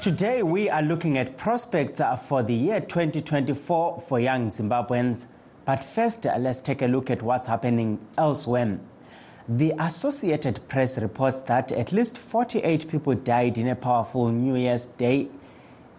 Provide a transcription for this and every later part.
Today, we are looking at prospects uh, for the year 2024 for young Zimbabweans. But first, uh, let's take a look at what's happening elsewhere. The Associated Press reports that at least 48 people died in a powerful New Year's Day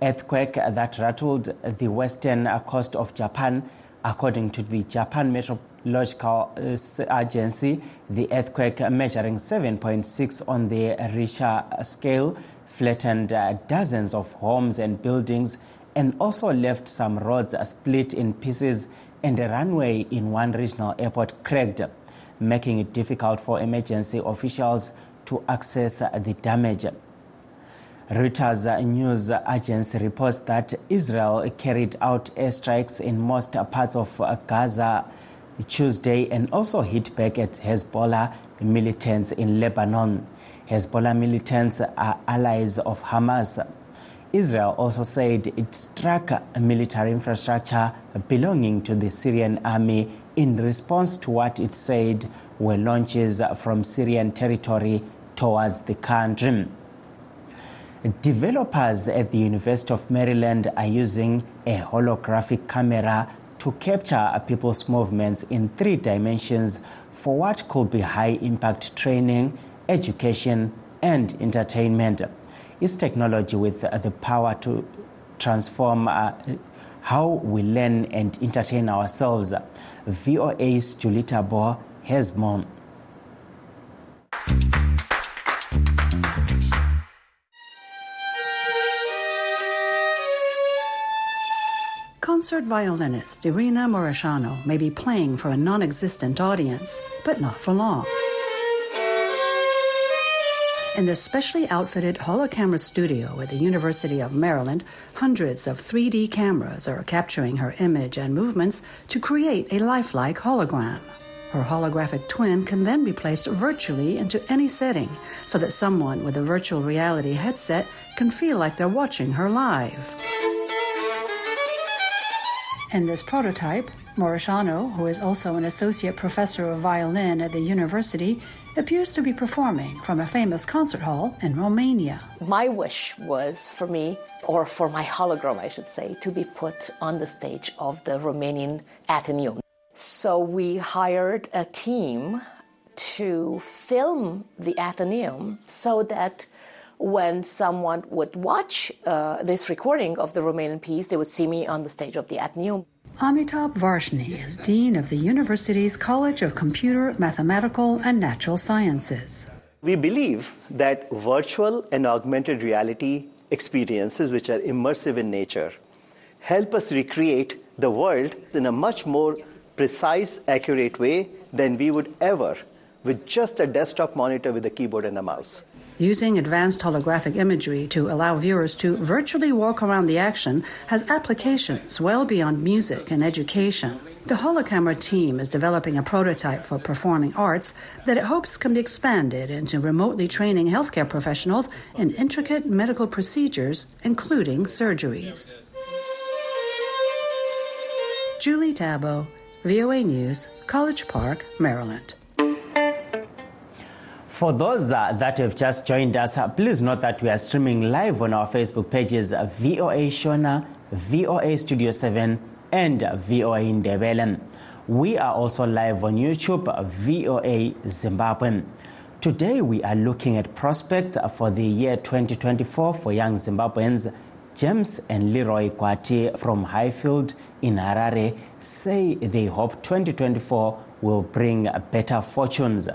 earthquake that rattled the western coast of Japan. According to the Japan Meteorological uh, Agency, the earthquake measuring 7.6 on the Richter scale flattened uh, dozens of homes and buildings and also left some roads uh, split in pieces and a runway in one regional airport cracked, making it difficult for emergency officials to access uh, the damage. Reuters uh, news agency reports that Israel carried out airstrikes in most parts of Gaza Tuesday and also hit back at Hezbollah militants in Lebanon. Hezbollah militants are allies of Hamas. Israel also said it struck military infrastructure belonging to the Syrian army in response to what it said were launches from Syrian territory towards the country. Developers at the University of Maryland are using a holographic camera to capture people's movements in three dimensions for what could be high impact training, education, and entertainment. Is technology with the power to transform uh, how we learn and entertain ourselves. VOA's Julita Bo has more. Concert violinist Irina Morishano may be playing for a non existent audience, but not for long. In the specially outfitted holocamera studio at the University of Maryland, hundreds of 3D cameras are capturing her image and movements to create a lifelike hologram. Her holographic twin can then be placed virtually into any setting so that someone with a virtual reality headset can feel like they're watching her live. In this prototype, Morishano, who is also an associate professor of violin at the university, appears to be performing from a famous concert hall in Romania. My wish was for me, or for my hologram, I should say, to be put on the stage of the Romanian Athenaeum. So we hired a team to film the Athenaeum so that when someone would watch uh, this recording of the Romanian piece, they would see me on the stage of the Athenaeum. Amitabh Varshney is Dean of the university's College of Computer, Mathematical, and Natural Sciences. We believe that virtual and augmented reality experiences, which are immersive in nature, help us recreate the world in a much more precise, accurate way than we would ever with just a desktop monitor with a keyboard and a mouse. Using advanced holographic imagery to allow viewers to virtually walk around the action has applications well beyond music and education. The Holocamera team is developing a prototype for performing arts that it hopes can be expanded into remotely training healthcare professionals in intricate medical procedures, including surgeries. Julie Tabo, VOA News, College Park, Maryland. For those uh, that have just joined us, uh, please note that we are streaming live on our Facebook pages uh, VOA Shona, VOA Studio 7, and VOA Ndebele. We are also live on YouTube, VOA Zimbabwe. Today we are looking at prospects for the year 2024 for young Zimbabweans. James and Leroy Kwati from Highfield in Harare say they hope 2024 will bring better fortunes.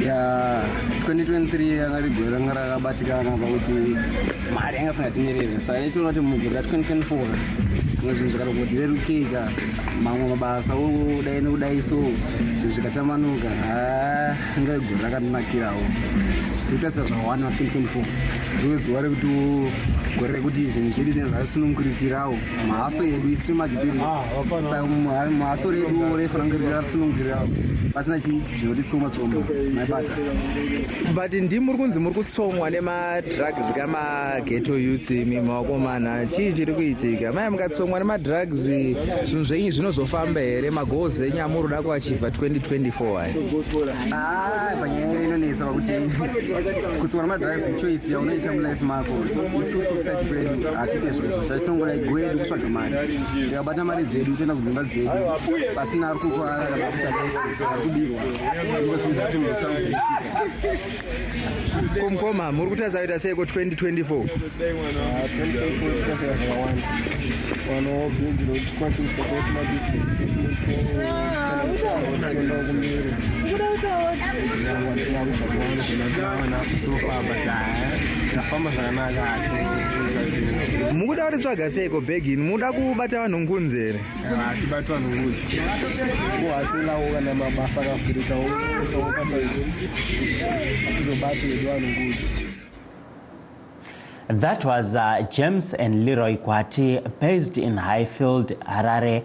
Ya 2023 anga rigore ranga rakabatikana pakuti mari yanga singatenderere saka ichiona kuti mugore ra2024 zvimwe zvinhu zvikarongoti rerukika mamwe mabasa udai nekudai so zvinhu zvikatamanuka. Ha inga igore rakandinakirawo zvotarisa zvawani va2024 ndozuva rekuti gore rekuti zvinhu zvedu zvinenge zvarisunungurikirawo mhaso yedu isiri madhipirismhaso redu refanira kunge rarisunungurirawo pasina chii zvinotitsoma tsoma maibata but ndimuri kunzi muri kutsomwa nemadrugs kamageto youth imi mawakomana chii chiri kuitika? Mai mukatsomwa nemadrugs zvinhu zvenyu zvinozofamba here? Magoals enyu amuri kuda kuachivha 2024 ai panyaya inonetsa pakuti kutsomwa nemadrugs ichoisi yaunoita mulife mako. Isusu kuside kwedu hatiite zvezvo zvatongoda gwedu kutsvaga mari. Tikabata mari dzedu toenda kudzimba dzedu. Pasina ari kukwara kana kuti kubirwa because without him there's something 2024 mukuda seiko bhegini muda kubata vanhu ngunzi kana mabasa That was uh, James and Leroy Kwati, based in Highfield, Harare,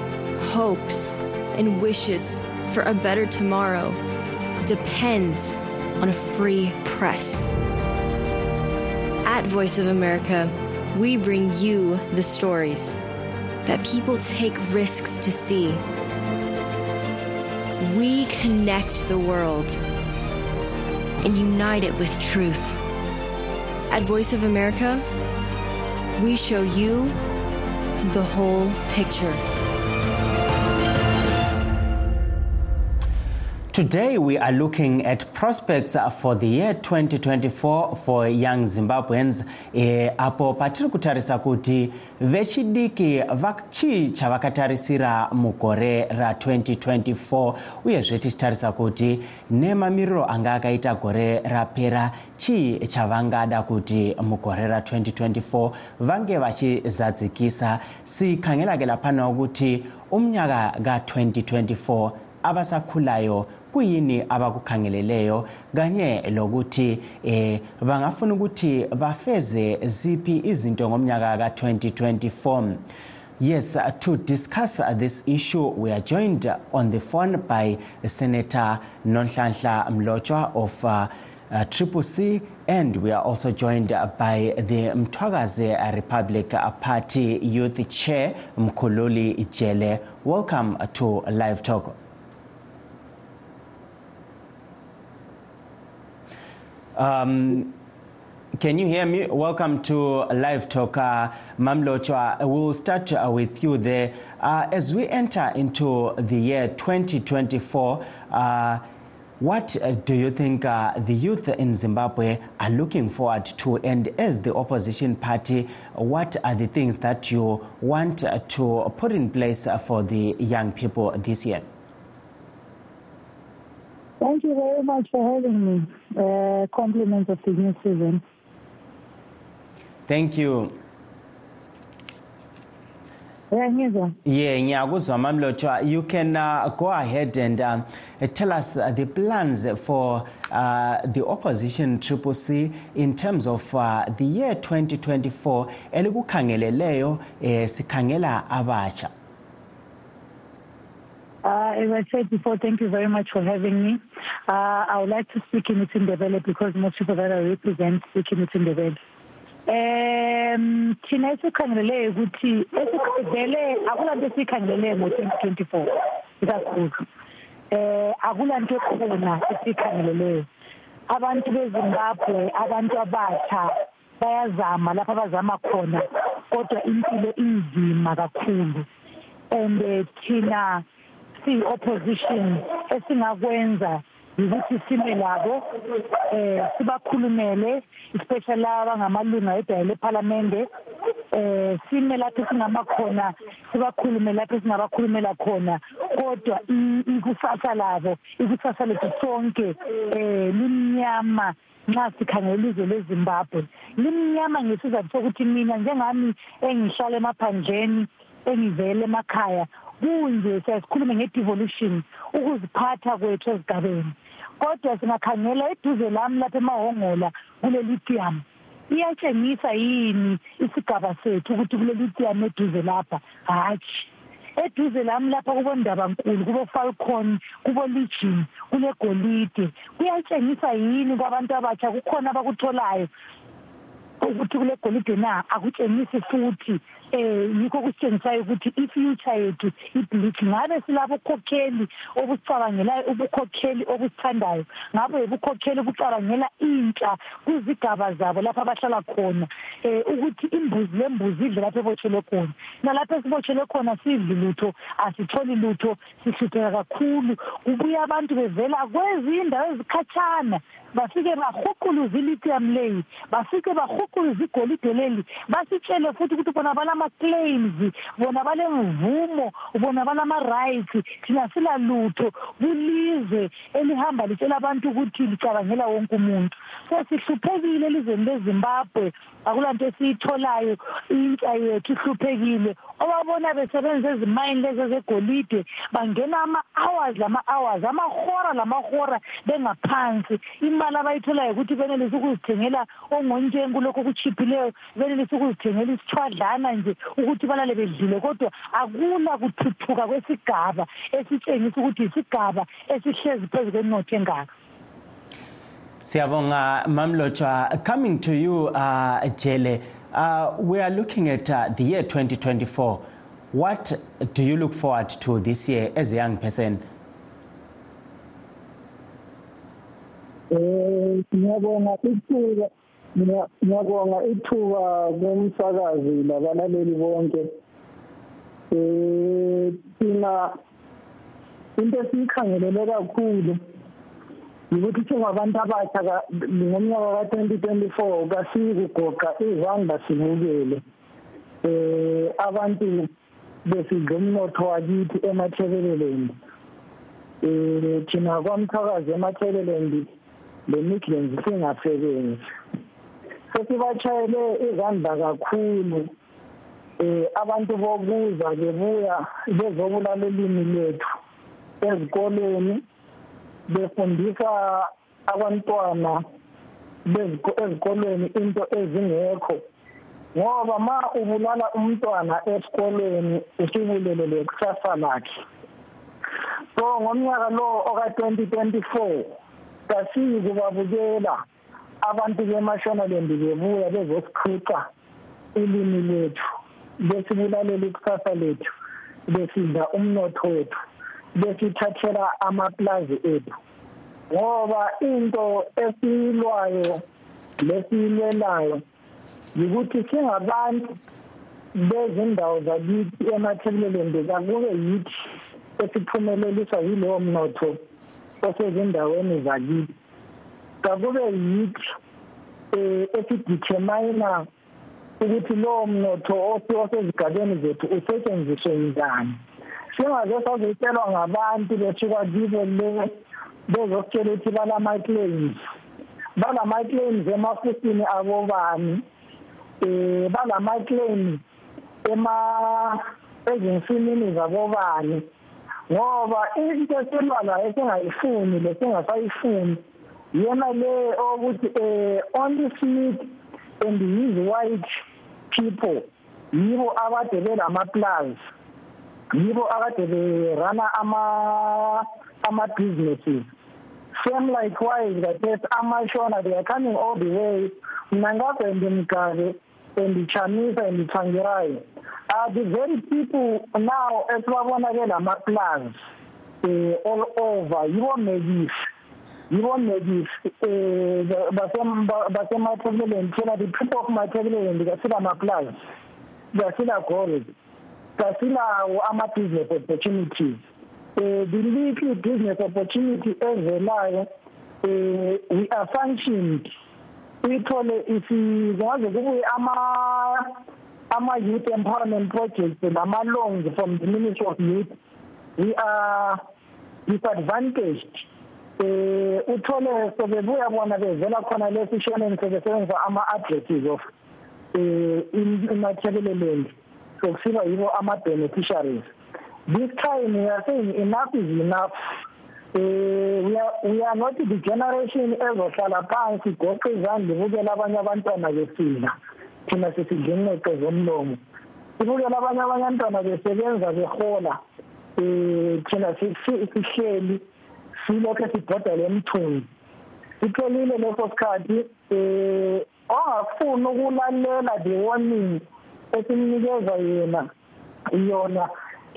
hopes, and wishes for a better tomorrow depends on a free press. At Voice of America, we bring you the stories that people take risks to see. We connect the world and unite it with truth. At Voice of America, we show you the whole picture. Today, we are looking at prospects for the year 2024 for young Zimbabweans. E, apo patiri kutarisa kuti vechidiki chii chavakatarisira mugore ra2024 uyezve tichitarisa kuti nemamiriro anga akaita gore rapera chii chavangada kuti mugore ra2024 vange vachizadzikisa sikhangelakela panawo kuti umnyaka ka2024 abasakhulayo kuyini abakukhangeleleyo kanye lokuthi eh bangafuna ukuthi bafeze ziphi izinto ngomnyaka ka2024 Yes, to discuss this issue, we are joined on the phone by Senator Nonhlanhla Mlochwa of uh, Triple C, and we are also joined by the Mtwagaze Republic Party Youth Chair, Mkululi Ijele. Welcome to Live Talk. Um, can you hear me? Welcome to Live Talk. Uh, Mamlochwa, we'll start uh, with you there. Uh, as we enter into the year 2024, uh, what uh, do you think uh, the youth in Zimbabwe are looking forward to? And as the opposition party, what are the things that you want uh, to put in place uh, for the young people this year? Thank you very much for having me. Uh, compliments of the new season. Thank you. Yeah, ngiyakuzwa Mamlochwa. You can uh, go ahead and um, tell us uh, the plans for uh, the opposition Triple C in terms of uh, the year 2024 elikukhangeleleyo eh, sikhangela abatsha. Uh, as I said before, thank you very much for having me. Uh, I would like to speak in Itindebele because most people that I represent speak in Itindebele. Um thina esikhangelele ukuthi esikhangelele akulanto esikhangelele ngo-2024 ikakhulu eh akulanto ekhona esikhangeleleyo abantu bezimbabwe abantu abatsha bayazama lapho abazama khona kodwa impilo inzima kakhulu and eh, thina siyi-opposition esingakwenza ukuthi sime labo eh sibakhulumele especially laba ngamalunga edaya lephalamende eh sime lapho singamakhona sibakhulume lapho singabakhulumela khona. Kodwa ikusasa labo ikusasa lethu sonke eh limnyama nxa sikhangela ilizwe lezimbabwe. Limnyama ngesizathu sokuthi mina njengami engihlala emaphandleni engivele emakhaya kunje siyasikhulume nge-devolution ukuziphatha kwethu ezigabeni kodwa singakhangela eduze lami lapha emahongola kule lithium iyatshengisa yini isigaba sethu ukuthi kule lithium eduze lapha? Hatshi. Eduze lami lapha kubondabankulu kubo-falcon kubo-legion kulegolide. Kuyatshengisa yini kwabantu abatsha? Kukhona abakutholayo ukuthi kule golide na? Akutshengisi futhi. Um yikho kusitshengisayo ukuthi i-future yethu ibleach ngabe silabo ukhokheli obucabangelayo ubukhokheli obusithandayo? Ngabe ubukhokheli obucabangela intsha kwizigaba zabo lapho abahlala khona? Um ukuthi imbuzi lembuzi idle lapho ebotshelwe khona. Nalapho esibotshelwe khona sidli lutho asitholi lutho sihlupheka kakhulu. Kubuya abantu bevela kwezinye indawo ezikhatshana bafike bahuquluze ilithium leyi bafike bahuquluze igolide leli basitshele futhi ukuthi bona balama-claims bona balemvumo bona balama-rights thina silalutho kulizwe elihamba litshela abantu ukuthi licabangela wonke umuntu. So sihluphekile elizweni lezimbabwe akulanto esiyitholayo intsha yethu ihluphekile. Obabona besebenzisa ezimayini lezi ezegolide bangena ama-hours lama-hours amahora lamahora bengaphansi. Imali abayitholayo ukuthi benelise ukuzithengela ongontshenku lokhu okuchiphileyo benelise ukuzithengela isithwadlana nje ukuthi balale bedlile kodwa akula kuthuthuka kwesigaba esitshengisa ukuthi isigaba esihlezi phezu kwenotho engaka. Siyabonga Mamlotshwa coming to you uh, Jele uh, we are looking at uh, the year 2024 what do you look forward to this year as a young person? Eh ngiyabonga ithuba komsakazi labalaleli bonke. Eh thina into esiyikhangelele kakhulu ukuthi singabantu abatsha ngomnyaka ka-twenty twenty-four kasikugoqa izandla sibukele. Eh abantu besidla umnotho wakithi emathebelelendi eh thina kwamthakazi emathebelendi le-migrants singasebenzi. Sesibashayele izandla kakhulu. Eh abantu bokuza bebuya bezobulala ilimi lethu ezikoleni befundisa abantwana ezikolweni into ezingekho. Ngoba ma ubulala umntwana esikolweni usubulele lekusasa lakhe. So ngomnyaka lo oka-2024 kasiyi kubabukela abantu bemashonaland bebuya bezosiqhuqa ilimi lethu besibulalela ikusasa lethu besidla umnotho wethu besithathela amaplazi ethu. Ngoba into esiyilwayo lesiyilwelayo yikuthi singabantu bezindawo zakithi emathebuleleni kakube yithi esiphumeleliswa yilowo mnotho osezindaweni zakithi. Kakube yithi um esidetermina ukuthi lowo mnotho osezigabeni zethu usetshenziswe njani. Singaze sazotshelwa ngabantu besuka kibo le bezositshela ukuthi balama-claims. Balama-claims emafusini abobani um balama-claims ezinsimini zabobani. Ngoba into esilwalayo esingayifuni lesingasayifuni yena le okuthi um only smith and his white people yibo akade belama-plus yibo akade berana ama-businesses. Same likewise kathesi amashona they are coming all the way. Mna ngagwende mgabe endichamisa endithangirayo are the very people now esibabona ke lama-plus um all over yibo mekisi yibo nekisi um basemathebeleni thina the people of mathebeleni kasilama-plus kasila-gold kasilawo ama-business opportunities. Um the little business opportunity evelayo um we are functioned uyithole singaze kubuye ama-youth empowerment projects nama-loans from the ministry of youth we are disadvantaged. Eh uthole sobebuya bona bevela khona lesishoneni sebesebenzisa ama-addresses of eh imaterial sokusiba yibo ama-beneficiaries. This time we are saying enough is enough. Eh we are we are not the generation ezohlala phansi igoqe izandla ibukela abanye abantwana besila thina sisidlinqeqe zomlomo. Ibukela abanye abantwana besebenza behola eh thina sihleli. Silokho sibhodala emthunzi siphelile leso sikhathi eh ongafuni ukulalela the warning esimnikeza yena yona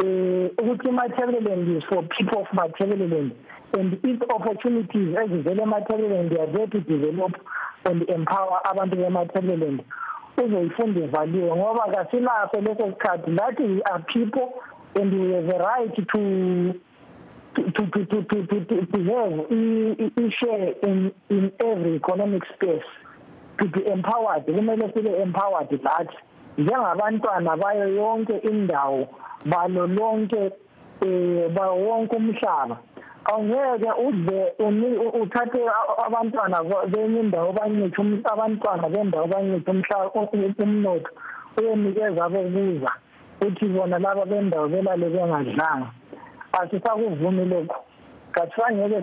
eh ukuthi Matabeleland is for people of Matabeleland and its opportunities ezivela eMatabeleland they are there to develop and empower abantu beMatabeleland uzoyifunda ivaliwe ngoba kasilaso leso sikhathi that we are people and we have a right to to to to to to, to have i share in in every economic space. To be empowered kumele sibe empowered lathi njengabantwana bayo yonke indawo balo lonke eh ba wonke umhlaba. Awungeke udle uthathe abantwana benye indawo banyethe abantwana bendawo banyethe umhlaba umnotho uyenikeza abokuza uthi bona laba bendawo belale bengadlanga. Asisakuvumi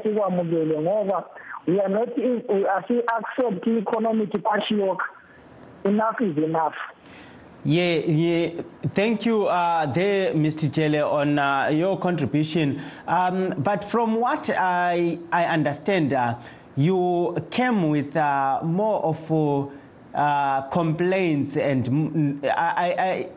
sikwamukele ngoba we are not we are accept economic patriarch enough is enough Yeah, yeah. Thank you uh, there, Mr. Jele, on uh, your contribution. Um, but from what I, I understand, uh, you came with uh, more of uh, complaints and I, I,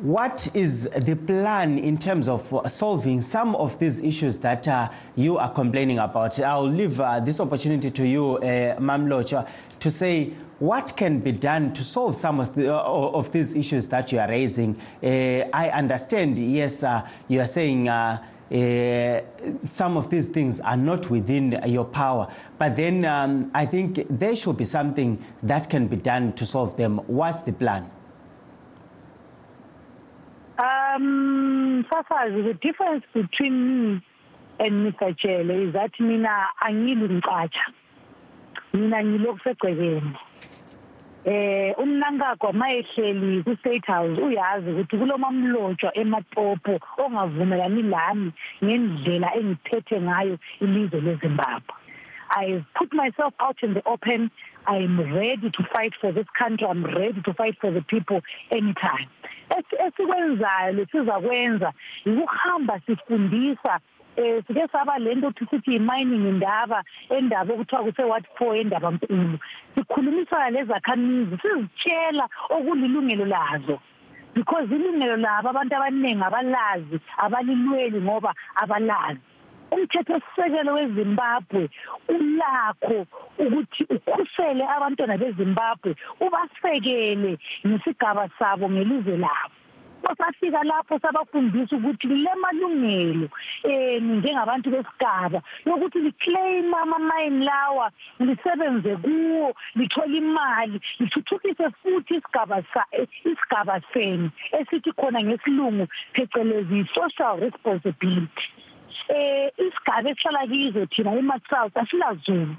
what is the plan in terms of solving some of these issues that uh, you are complaining about? I'll leave uh, this opportunity to you, uh, Mamlocha, to say what can be done to solve some of, the, uh, of these issues that you are raising. Uh, I understand, yes, uh, you are saying. Uh, some of these things are not within your power. But then um, I think there should be something that can be done to solve them. What's the plan? Um, Safazi, the difference between me and Mr. Chele is that mina angilumcatsha. Mina ngilokusegcekeni. eh umnankakho mayehleli ku state house uyazi ukuthi kulomamlotshwa emapopo ongavumelani lami ngendlela engiphethe ngayo ilizwe leZimbabwe I've put myself out in the open. I'm ready to fight for this country. I'm ready to fight for the people anytime. esikwenzayo lesizakwenza ukuhamba sifundisa eh sike saba lento sithi mining indaba endaba okuthiwa kuse what for endaba nkulu sikhulumisana lezakhamizi sizitshela okulilungelo lazo because ilungelo labo abantu abaningi abalazi abalilweli ngoba abalazi umthetho sisekelo weZimbabwe ulakho ukuthi ukhusele abantwana beZimbabwe ubasekele ngesigaba sabo ngelizwe labo. Safika lapho sabafundisa ukuthi le malungelo eh njengabantu besigaba yokuthi liclaim ama-mine lawa lisebenze kuwo lithole imali lithuthukise futhi isigaba isigaba senu esithi khona ngesilungu phecelezi social responsibility. Eh isigaba esihlala kizo thina ema-south asilazulu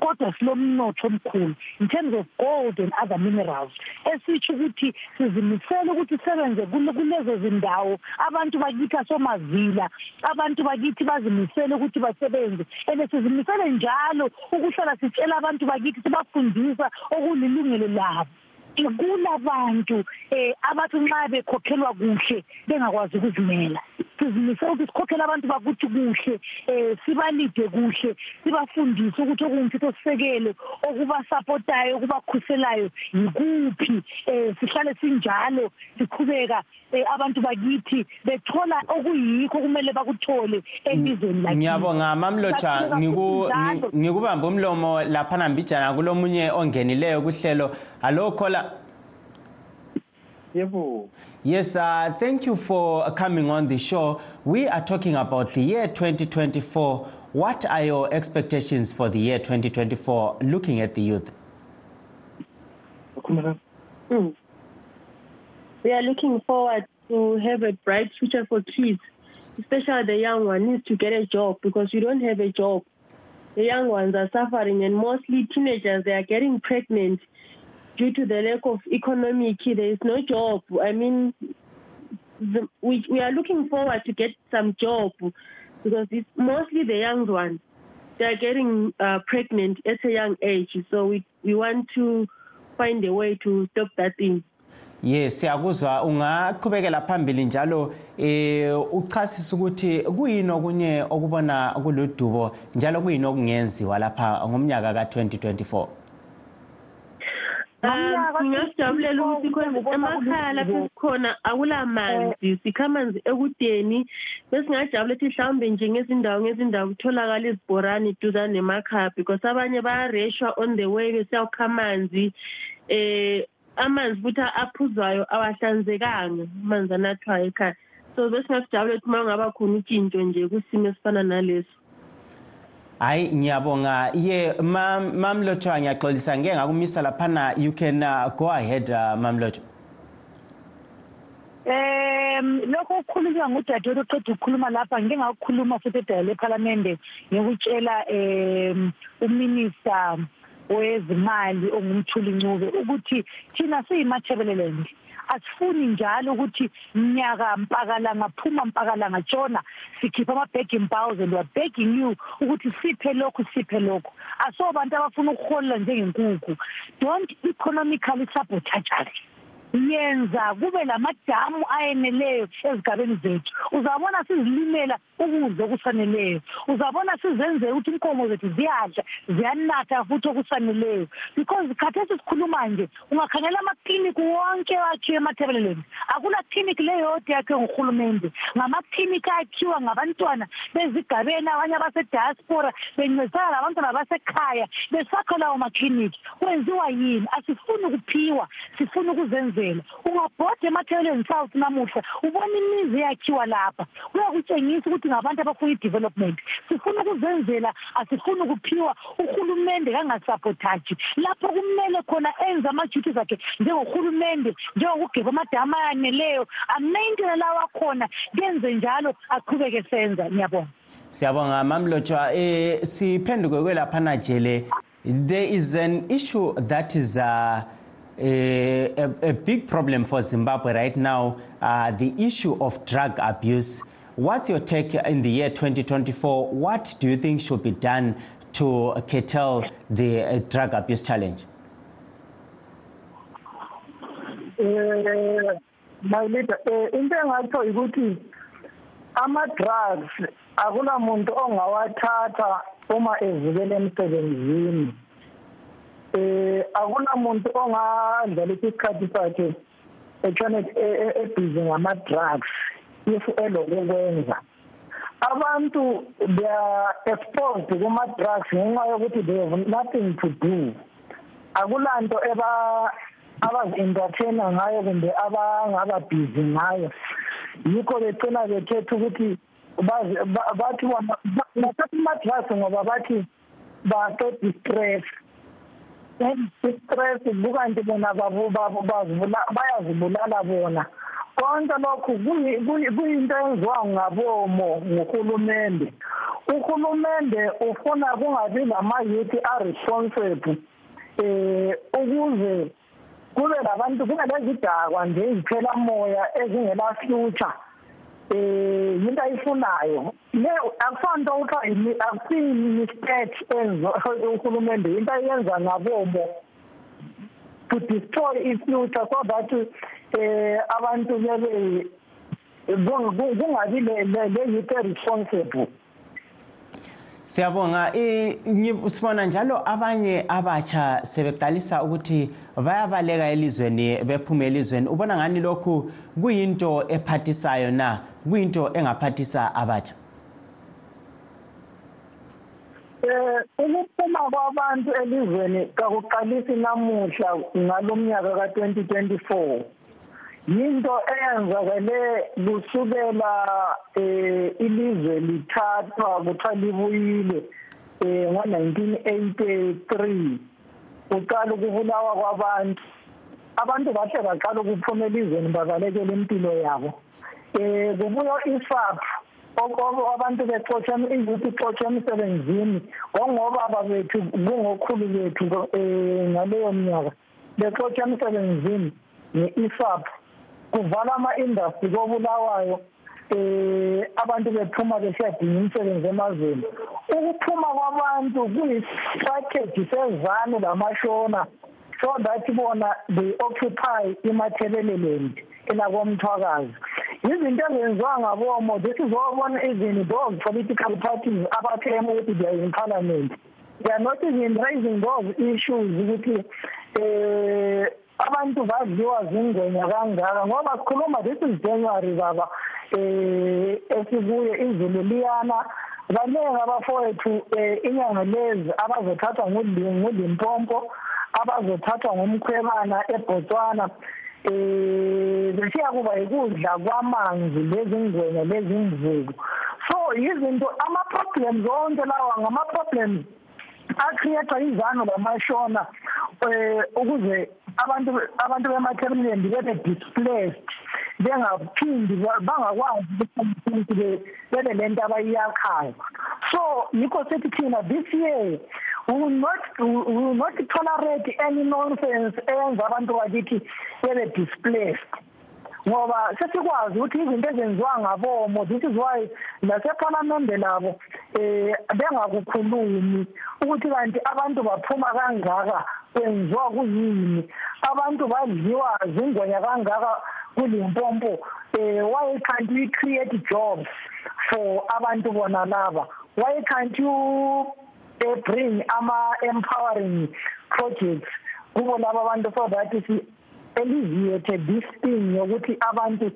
kodwa silomnotho omkhulu in terms of gold and other minerals. Esitsho ukuthi sizimisele ukuthi sisebenze kulezo zindawo. Abantu bakithi asomavila abantu bakithi bazimisele ukuthi basebenze. And sizimisele njalo ukuhlala sitshela abantu bakithi sibafundisa okulilungelo labo. Kulabantu eh abathi nxa bekhokhelwa kuhle bengakwazi ukuzimela. Sizimisela ukuthi sikhokhele abantu bakuthi kuhle eh sibalide kuhle sibafundise ukuthi okungumthetho sisekelo okubasapotayo okubakhuselayo yikuphi eh sihlale sinjalo siqhubeka eh, abantu bakithi bethola okuyikho kumele bakuthole elizweni lakithi ngiyabonga mamlotsha Kakhulu ngiku- njalo. ngi- ngikubamba umlomo laphana mbijana kulomunye ongenileyo kuhlelo hallo khola Yebo. Yes, uh, thank you for coming on the show. We are talking about the year 2024. What are your expectations for the year 2024 looking at the youth? Mm. We are looking forward to have a bright future for kids, especially the young one needs to get a job because we don't have a job. The young ones are suffering, and mostly teenagers they are getting pregnant due to the lack of economic. There is no job. I mean, the, we we are looking forward to get some job because it's mostly the young ones. They are getting uh, pregnant at a young age, so we we want to find a way to stop that thing. Yes, siyakuzwa ungaqhubekela phambili njalo eh uchasisa ukuthi kuyini okunye okubona kuludubo njalo kuyini okungenziwa lapha ngomnyaka ka2024. Um, ngingakujabulela ukuthi emakhaya lapho sikhona akulamanzi sikha amanzi ekudeni. Besingajabulela ukuthi mhlawumbe nje ngezindawo ngezindawo kutholakala izibhorane duzane nemakhaya because abanye bayareshwa on the way besiyawukha amanzi eh amanzi futhi aphuzwayo awahlanzekanga amanzi anathwayo ekhaya. So besingakujabulela ukuthi uma ngaba khona utshintsho nje kusimo esifana naleso. Hayi ngiyabonga. Ye mam mamlotho ngiyaxolisa. Ngeke ngakumisa laphana you can uh, go ahead uh, mamlotho. Um lokho okukhulunywa ngudadewethu oqeda ukukhuluma lapha ngike ngakukhuluma futhi edala lephalamende ngikutshela um uminista wezimali ongumthuli ncube ukuthi thina siyimathebeleland asifuni njalo ukuthi mnyaka mpakalanga phuma mpakalanga tshona sikhipha ama-begging bows and weare begging you ukuthi siphe lokhu siphe lokhu. Asobantu abafuna ukuholela njengenkukhu don't economically sabotage us. Yenza kube lamadamu ayeneleyo ezigabeni zethu. Uzabona sizilimela ukudla okufaneleyo uzabona sizenzela ukuthi inkomo zethu ziyadla ziyanatha futhi okufaneleyo because khathesi sikhuluma nje ungakhangela amakliniki wonke akhiwe emathebeleleni akula klinik leyodwa yakhiwe ngurhulumente ngamakliniki akhiwa ngabantwana bezigabeni abanye abasediaspora bencedisana labantwana basekhaya besakha lawo makliniki kwenziwa yini? Asifuni ukuphiwa sifuna ukuzenzela. Ungabhoda emathebeleni south namuhla ubona imizi eyakhiwa lapha. Kuyakutshengisa ukuthi ngabantu abafuna i-development sifuna ukuzenzela asifuni ukuphiwa uhulumende kangasabotaji lapho kumele khona enze ama-duties akhe njengorhulumende njengokugeba amadamu ayaneleyo amaintene lawo akhona kenze njalo aqhubeke senza. Ngiyabonga. Siyabonga mamlotshwa eh siphenduke kwelaphana jele. There is an issue that is uh, a, a, big problem for Zimbabwe right now uh, the issue of drug abuse. What's your take in the year 2024 what do you think should be done to curtail the uh, drug abuse challenge? Eh my leader eh into engatsho ukuthi ama drugs akula muntu ongawathatha uma evukela emsebenzini eh akuna muntu ongadlalisa isikhathi sakhe etshone ebhizi ngama drugs if elokukwenza abantu they are exposed kuma drugs ngenxa yokuthi they have nothing to do. Akulanto abazi-entertaina ngayo kumbe abangaba busy ngayo. Yikho becina bekhetha ukuthi bathi bathatha ama-drugs ngoba bathi baqeda i-stress. I-stress kukanti bona bayazibulala bona. Konke lokhu kuyinto enziwa ngabomo nguhulumende uhulumende ufuna kungabi lama-youth a-responsible eh ukuze kube labantu kube lezidakwa nje iziphela moya ezingela future. Eh yinto ayifunayo le akufanto kuthiwa akusiyi mistake enzo uhulumende into ayenza ngabomo to destroy i-future so that eh abantu bebe kungabi le youth responsible siyabonga. I- ngi- sibona njalo abanye abatsha sebeqalisa ukuthi bayabaleka elizweni bephume elizweni. Ubona ngani lokhu kuyinto ephathisayo na? Kuyinto engaphathisa abatsha? Eh ukuphuma kwabantu elizweni kakuqalisi namuhla ngalomnyaka ka2024 yinto eyenzakele kusukela eh ilizwe lithathwa kuthiwa libuyile eh ngo1983 uqala ukubulawa kwabantu. Abantu bahle baqala ukuphuma elizweni babalekela impilo yabo. Eh kubuya isaphu okobo abantu bexotsha izuthi ixotsha emsebenzini ngongobaba bethu kungokhulu bethu eh ngaleyo minyaka bexotsha emsebenzini ne-isap kuvala ama-industry kobulawayo eh abantu bephuma besiyadinga imisebenzi emazweni. Ukuphuma kwabantu kuyi-strategy sezanu lamashona so that bona they occupy imathebeleland elakomthwakazi. Izinto ezenziwa ngabomo this is wabona even those political parties abaclaim ukuthi they are in parliament. They are not even raising those issues ukuthi eh abantu badliwa zingwenya kangaka ngoba sikhuluma this is january baba eh esikuye izulu liyana baningi abafowethu eh inyanga lezi abazothathwa ngulimpompo abazothathwa ngumkhwebana eBotswana eh besiya kuba ikudla kwamanzi lezingwenya lezimvuku so izinto ama problems onke lawa ngama problems acreate izano lamashona eh ukuze abantu abantu bemathebeleni bebe displaced bengaphindi bangakwazi ukuthi bebe lento abayiyakhayo. So yikho sithi thina this year we will not we will not tolerate any nonsense eyenza abantu bakithi bebe displaced. Ngoba sesikwazi ukuthi izinto ezenziwa ngabomo this is why nasephalamende labo eh bengakukhulumi ukuthi kanti abantu baphuma kangaka kwenziwa kuyini? Abantu badliwa zingwenya kangaka kulimpompo eh why can't we create jobs for abantu bona laba? Why can't you uh, bring ama empowering projects kubo laba abantu so that eliziyethe this thing yokuthi abantu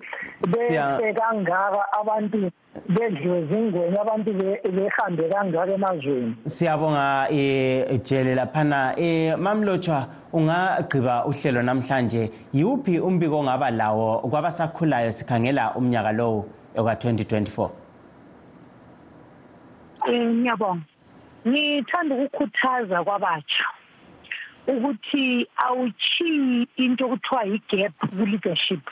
bese kangaka abantu bedliwe zingwenya abantu behambe kangaka emazweni. Siyabonga eh jele laphana. Eh mamlotshwa ungagqiba uhlelo namhlanje yiwuphi umbiko ongaba lawo kwabasakhulayo sikhangela umnyaka lowo oka 2024 Eh ngiyabonga. Ngithanda ukukhuthaza kwabatsha. Ukuthi awuchiyi into okuthiwa yi-gap ku-leadership.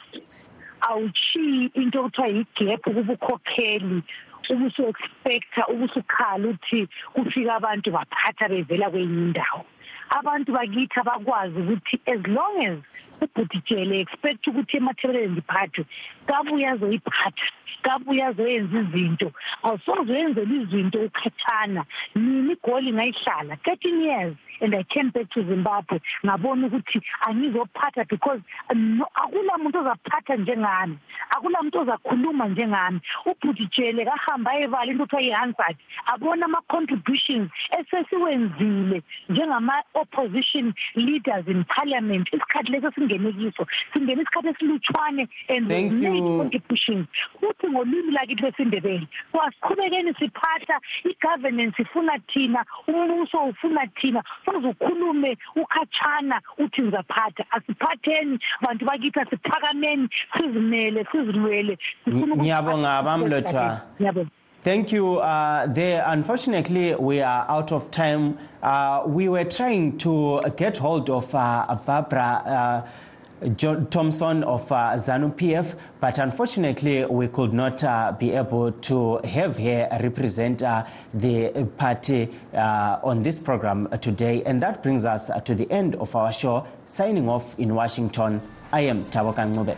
Awuchiyi into okuthiwa yi-gap kubukhokheli ubusu-expecta ubusukhala ukuthi kufika abantu baphatha bevela kwenye indawo. Abantu bakithi abakwazi ukuthi as long as ubhutijele expect ukuthi emathebeleni ndiphathwe kabuye azoyiphatha kabuye azoyenza izinto awusozoyenzela izinto ukhathana nini igoli ngayihlala thirteen years. And i came back to zimbabwe. Ngabona ukuthi angizophatha because no, akula muntu ozaphatha njengami. Akula muntu ozakhuluma njengami. Ubhutijele kahamba ayebala into kuthiwa yi-hansard abona ama-contributions esesiwenzile njengama-opposition leaders in parliament. Isikhathi leso singene kiso. Singene isikhathi esilutshwane and Thank made you. contributions. Futhi ngolwimi lakithi lwesindebele kwasiqhubekeni siphatha i-governance ifuna thina umbuso ufuna thina. Fuze ukhulume ukhatshana uthi ngizaphatha asiphatheni bantu bakithi asiphakameni sizimele sizilwele ngiyabonga Ngiyabonga. Thank you. Uh, there, unfortunately, we are out of time. Uh, we were trying to get hold of uh, Barbara uh, John Thompson of uh, ZANU PF, but unfortunately, we could not uh, be able to have her represent uh, the party uh, on this program today. And that brings us to the end of our show. Signing off in Washington, I am Tawakan Ngube.